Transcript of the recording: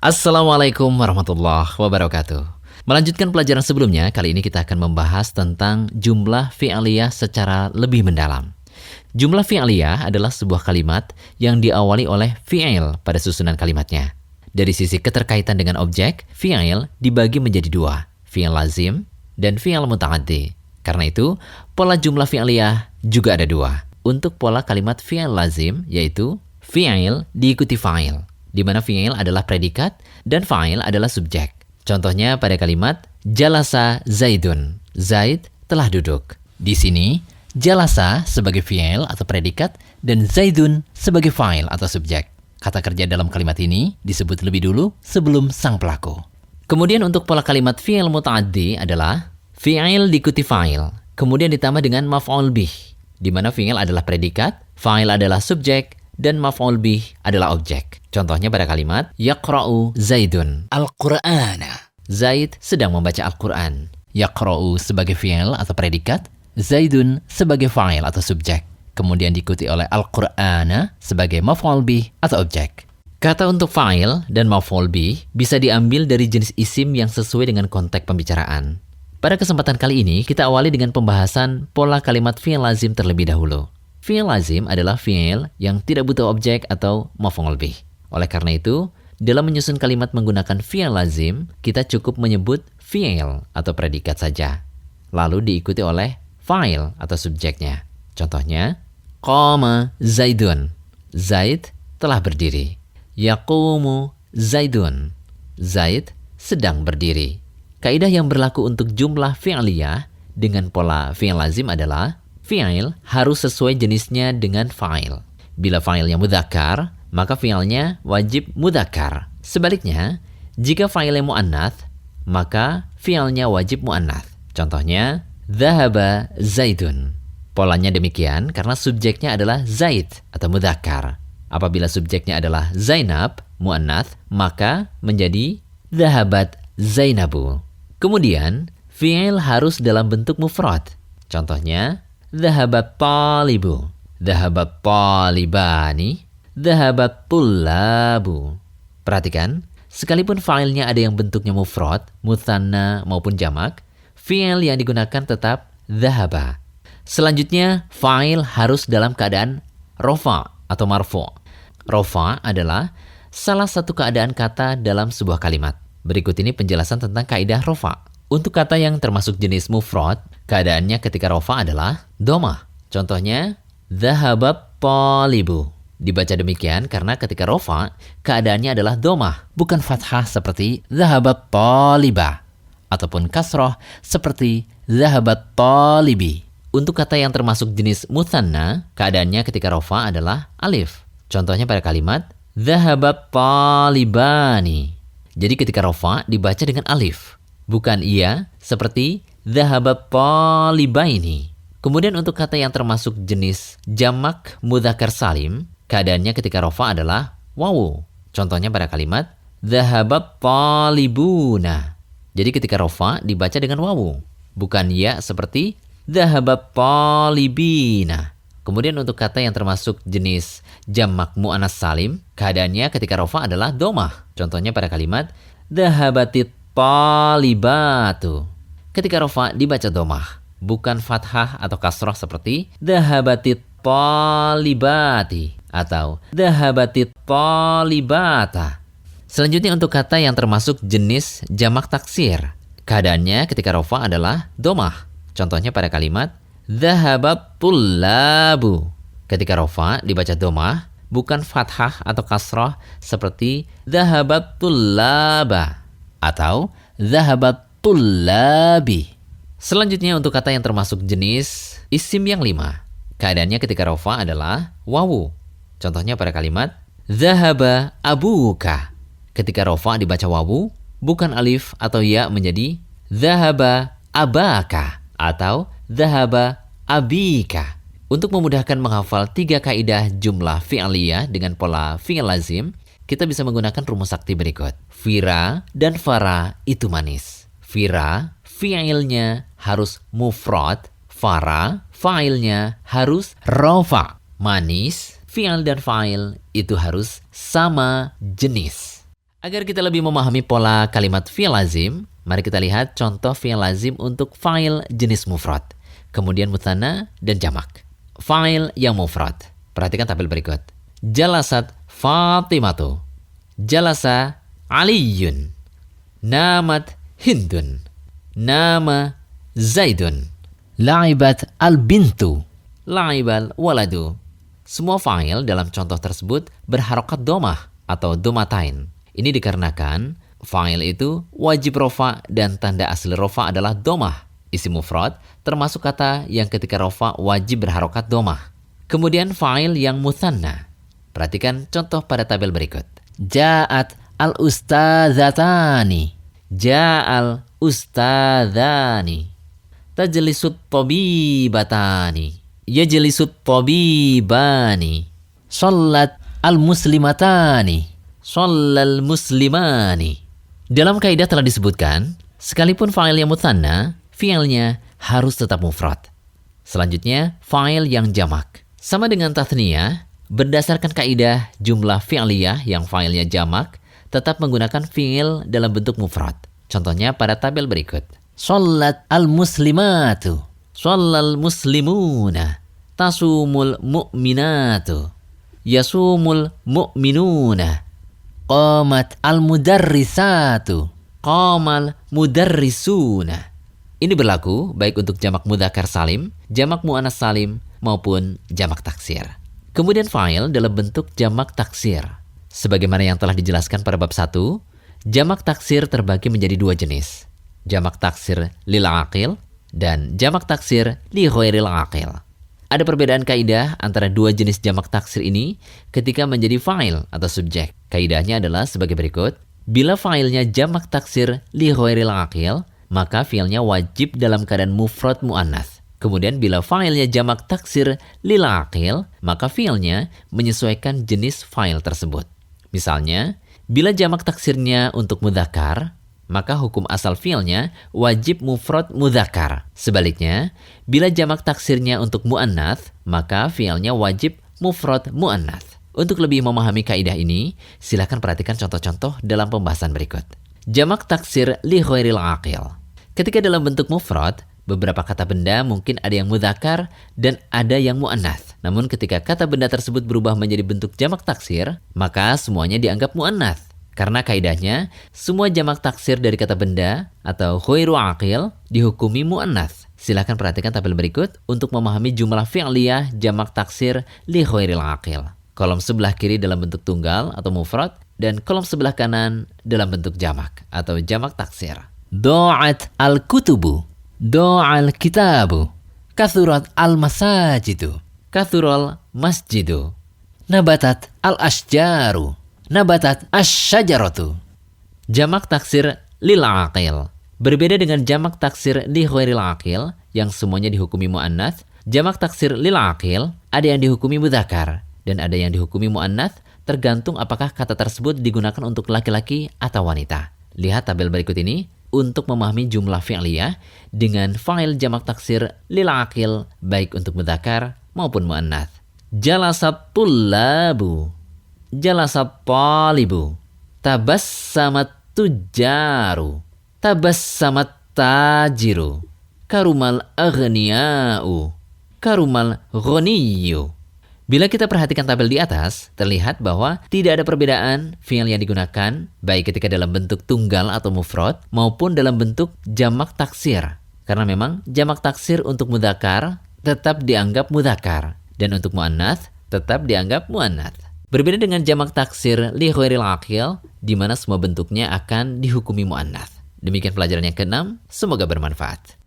Assalamualaikum warahmatullahi wabarakatuh. Melanjutkan pelajaran sebelumnya, kali ini kita akan membahas tentang jumlah fi'aliyah secara lebih mendalam. Jumlah fi'aliyah adalah sebuah kalimat yang diawali oleh fi'il pada susunan kalimatnya. Dari sisi keterkaitan dengan objek, fi'il dibagi menjadi dua, fi'il lazim dan fi'il muta'addi. Karena itu, pola jumlah fi'aliyah juga ada dua. Untuk pola kalimat fi'il lazim, yaitu fi'il diikuti fa'il, di mana fi'il adalah predikat dan fa'il adalah subjek. Contohnya pada kalimat jalasa zaidun. Zaid telah duduk. Di sini, jalasa sebagai fi'il atau predikat dan zaidun sebagai fa'il atau subjek. Kata kerja dalam kalimat ini disebut lebih dulu sebelum sang pelaku. Kemudian untuk pola kalimat fi'il muta'addi adalah fi'il diikuti fa'il, kemudian ditambah dengan maf'ul bih, di mana fi'il adalah predikat, fa'il adalah subjek, dan maf'ul bih adalah objek. Contohnya pada kalimat yaqra'u Zaidun al-Qur'ana. Zaid sedang membaca Al-Qur'an. Yaqra'u sebagai fi'il atau predikat, Zaidun sebagai fa'il atau subjek. Kemudian diikuti oleh Al-Qur'ana sebagai maf'ul bih atau objek. Kata untuk fa'il dan maf'ul bih bisa diambil dari jenis isim yang sesuai dengan konteks pembicaraan. Pada kesempatan kali ini, kita awali dengan pembahasan pola kalimat fi'il lazim terlebih dahulu. Fi'il lazim adalah fi'il yang tidak butuh objek atau maf'ul bih. Oleh karena itu, dalam menyusun kalimat menggunakan fi'il lazim, kita cukup menyebut fi'il atau predikat saja. Lalu diikuti oleh fa'il atau subjeknya. Contohnya, qama Zaidun. Zaid telah berdiri. Yaqumu Zaidun. Zaid sedang berdiri. Kaidah yang berlaku untuk jumlah fi'liyah dengan pola fi'il lazim adalah Fi'il harus sesuai jenisnya dengan fa'il. Bila fa'ilnya mudakar, maka fi'ilnya wajib mudakar. Sebaliknya, jika fa'ilnya mu'annath, maka fi'ilnya wajib mu'annath. Contohnya, Zahaba Zaidun. Polanya demikian karena subjeknya adalah Zaid atau mudakar. Apabila subjeknya adalah Zainab, mu'annath, maka menjadi Zahabat Zainabu. Kemudian, fi'il harus dalam bentuk mufrad. Contohnya, Dhahabat talibu. Dhahabat talibani. Dhahabat tullabu. Perhatikan, sekalipun filenya ada yang bentuknya mufrad, muthanna maupun jamak, fi'il yang digunakan tetap dhahaba. Selanjutnya, file harus dalam keadaan rofa atau marfu. Rofa adalah salah satu keadaan kata dalam sebuah kalimat. Berikut ini penjelasan tentang kaidah rofa. Untuk kata yang termasuk jenis mufrad, keadaannya ketika rofa adalah doma. Contohnya, dhahabab polibu. Dibaca demikian karena ketika rofa, keadaannya adalah doma, bukan fathah seperti dhahabab poliba. Ataupun kasroh seperti dhahabat polibi. Untuk kata yang termasuk jenis muthanna, keadaannya ketika rofa adalah alif. Contohnya pada kalimat dhahabab polibani. Jadi ketika rofa dibaca dengan alif bukan ia, seperti dhahaba ini. Kemudian untuk kata yang termasuk jenis jamak mudhakar salim, keadaannya ketika rofa adalah wawu. Contohnya pada kalimat dhahaba talibuna. Jadi ketika rofa dibaca dengan wawu, bukan ya seperti dhahaba talibina. Kemudian untuk kata yang termasuk jenis jamak mu'anas salim, keadaannya ketika rofa adalah domah. Contohnya pada kalimat dhahabatit talibatu. Ketika rofa dibaca domah, bukan fathah atau kasroh seperti dahabatit talibati atau dahabatit talibata. Selanjutnya untuk kata yang termasuk jenis jamak taksir. Keadaannya ketika rofa adalah domah. Contohnya pada kalimat dhahabat tullabu. Ketika rofa dibaca domah, bukan fathah atau kasroh seperti dhahabat tullaba atau zahabat tullabi. Selanjutnya untuk kata yang termasuk jenis isim yang lima. Keadaannya ketika rofa adalah wawu. Contohnya pada kalimat zahaba abuka. Ketika rofa dibaca wawu, bukan alif atau ya menjadi zahaba abaka atau zahaba abika. Untuk memudahkan menghafal tiga kaidah jumlah fi'aliyah dengan pola fi'il lazim, kita bisa menggunakan rumus sakti berikut. Vira dan Fara itu manis. Vira, fi'ilnya harus mufrad. Fara, fa'ilnya harus rofa. Manis, fi'il dan fa'il itu harus sama jenis. Agar kita lebih memahami pola kalimat fi'il lazim, mari kita lihat contoh fi'il lazim untuk file jenis mufrad, kemudian mutana dan jamak. File yang mufrad. Perhatikan tabel berikut. Jalasat Fatimatu. Jalasa Aliyun. Namat Hindun. Nama Zaidun. La'ibat al-bintu. La'ibal waladu. Semua file dalam contoh tersebut berharokat domah atau domatain. Ini dikarenakan file itu wajib rofa dan tanda asli rofa adalah domah. Isi mufrad termasuk kata yang ketika rofa wajib berharokat domah. Kemudian file yang mutanna. Perhatikan contoh pada tabel berikut. Ja'at al-ustadzatani. Ja'al ustadzani. Tajlisut tabibatani. Yajlisut tabibani. Salat al-muslimatani. Shallal muslimani. Dalam kaidah telah disebutkan, sekalipun fa'il yang mutanna, fi'ilnya harus tetap mufrad. Selanjutnya, fa'il yang jamak. Sama dengan tathniyah, berdasarkan kaidah jumlah fi'liyah yang fa'ilnya jamak, tetap menggunakan fi'il dalam bentuk mufrad. Contohnya pada tabel berikut. Salat al-muslimatu. Sallal muslimuna. Tasumul mu'minatu. Yasumul mu'minuna Qamat al-mudarrisatu. Qamal mudarrisuna. Ini berlaku baik untuk jamak mudakar salim, jamak mu'anas salim, maupun jamak taksir. Kemudian fa'il dalam bentuk jamak taksir. Sebagaimana yang telah dijelaskan pada bab 1, jamak taksir terbagi menjadi dua jenis. Jamak taksir lil aqil dan jamak taksir li ghairil aqil. Ada perbedaan kaidah antara dua jenis jamak taksir ini ketika menjadi file atau subjek. Kaidahnya adalah sebagai berikut. Bila filenya jamak taksir li ghairil aqil, maka filenya wajib dalam keadaan mufrad mu'annath. Kemudian bila filenya jamak taksir lil aqil, maka filenya menyesuaikan jenis file tersebut. Misalnya, bila jamak taksirnya untuk mudhakar, maka hukum asal fiilnya wajib mufrad mudhakar. Sebaliknya, bila jamak taksirnya untuk mu'annath, maka fiilnya wajib mufrad mu'annath. Untuk lebih memahami kaidah ini, silakan perhatikan contoh-contoh dalam pembahasan berikut. Jamak taksir li ghairil aqil. Ketika dalam bentuk mufrad, beberapa kata benda mungkin ada yang mudhakar dan ada yang mu'annath. Namun ketika kata benda tersebut berubah menjadi bentuk jamak taksir, maka semuanya dianggap mu'annath. Karena kaidahnya, semua jamak taksir dari kata benda atau khairu aqil dihukumi mu'annath. Silahkan perhatikan tabel berikut untuk memahami jumlah fi'liyah jamak taksir li khairil aqil. Kolom sebelah kiri dalam bentuk tunggal atau mufrad dan kolom sebelah kanan dalam bentuk jamak atau jamak taksir. Do'at al-kutubu. Do'al kitabu. Kathurat al-masajidu. Kathural masjidu. Nabatat al-ashjaru nabatat asyajaratu. Jamak taksir lil aqil. Berbeda dengan jamak taksir li aqil yang semuanya dihukumi muannats, jamak taksir lil aqil ada yang dihukumi mudzakkar dan ada yang dihukumi muannats tergantung apakah kata tersebut digunakan untuk laki-laki atau wanita. Lihat tabel berikut ini untuk memahami jumlah fi'liyah dengan file jamak taksir lil aqil baik untuk mudzakkar maupun muannats. Jalasat tullabu. Jalasat talibu. Tabassamat tujaru tabassamat tajiru. Karumal aghniya'u. Karumal ghaniyu Bila kita perhatikan tabel di atas, terlihat bahwa tidak ada perbedaan fi'il yang digunakan baik ketika dalam bentuk tunggal atau mufrad maupun dalam bentuk jamak taksir. Karena memang jamak taksir untuk mudakar tetap dianggap mudakar dan untuk muannats tetap dianggap muannats. Berbeda dengan jamak taksir li khairil aqil, di mana semua bentuknya akan dihukumi mu'annath. Demikian pelajaran yang keenam, semoga bermanfaat.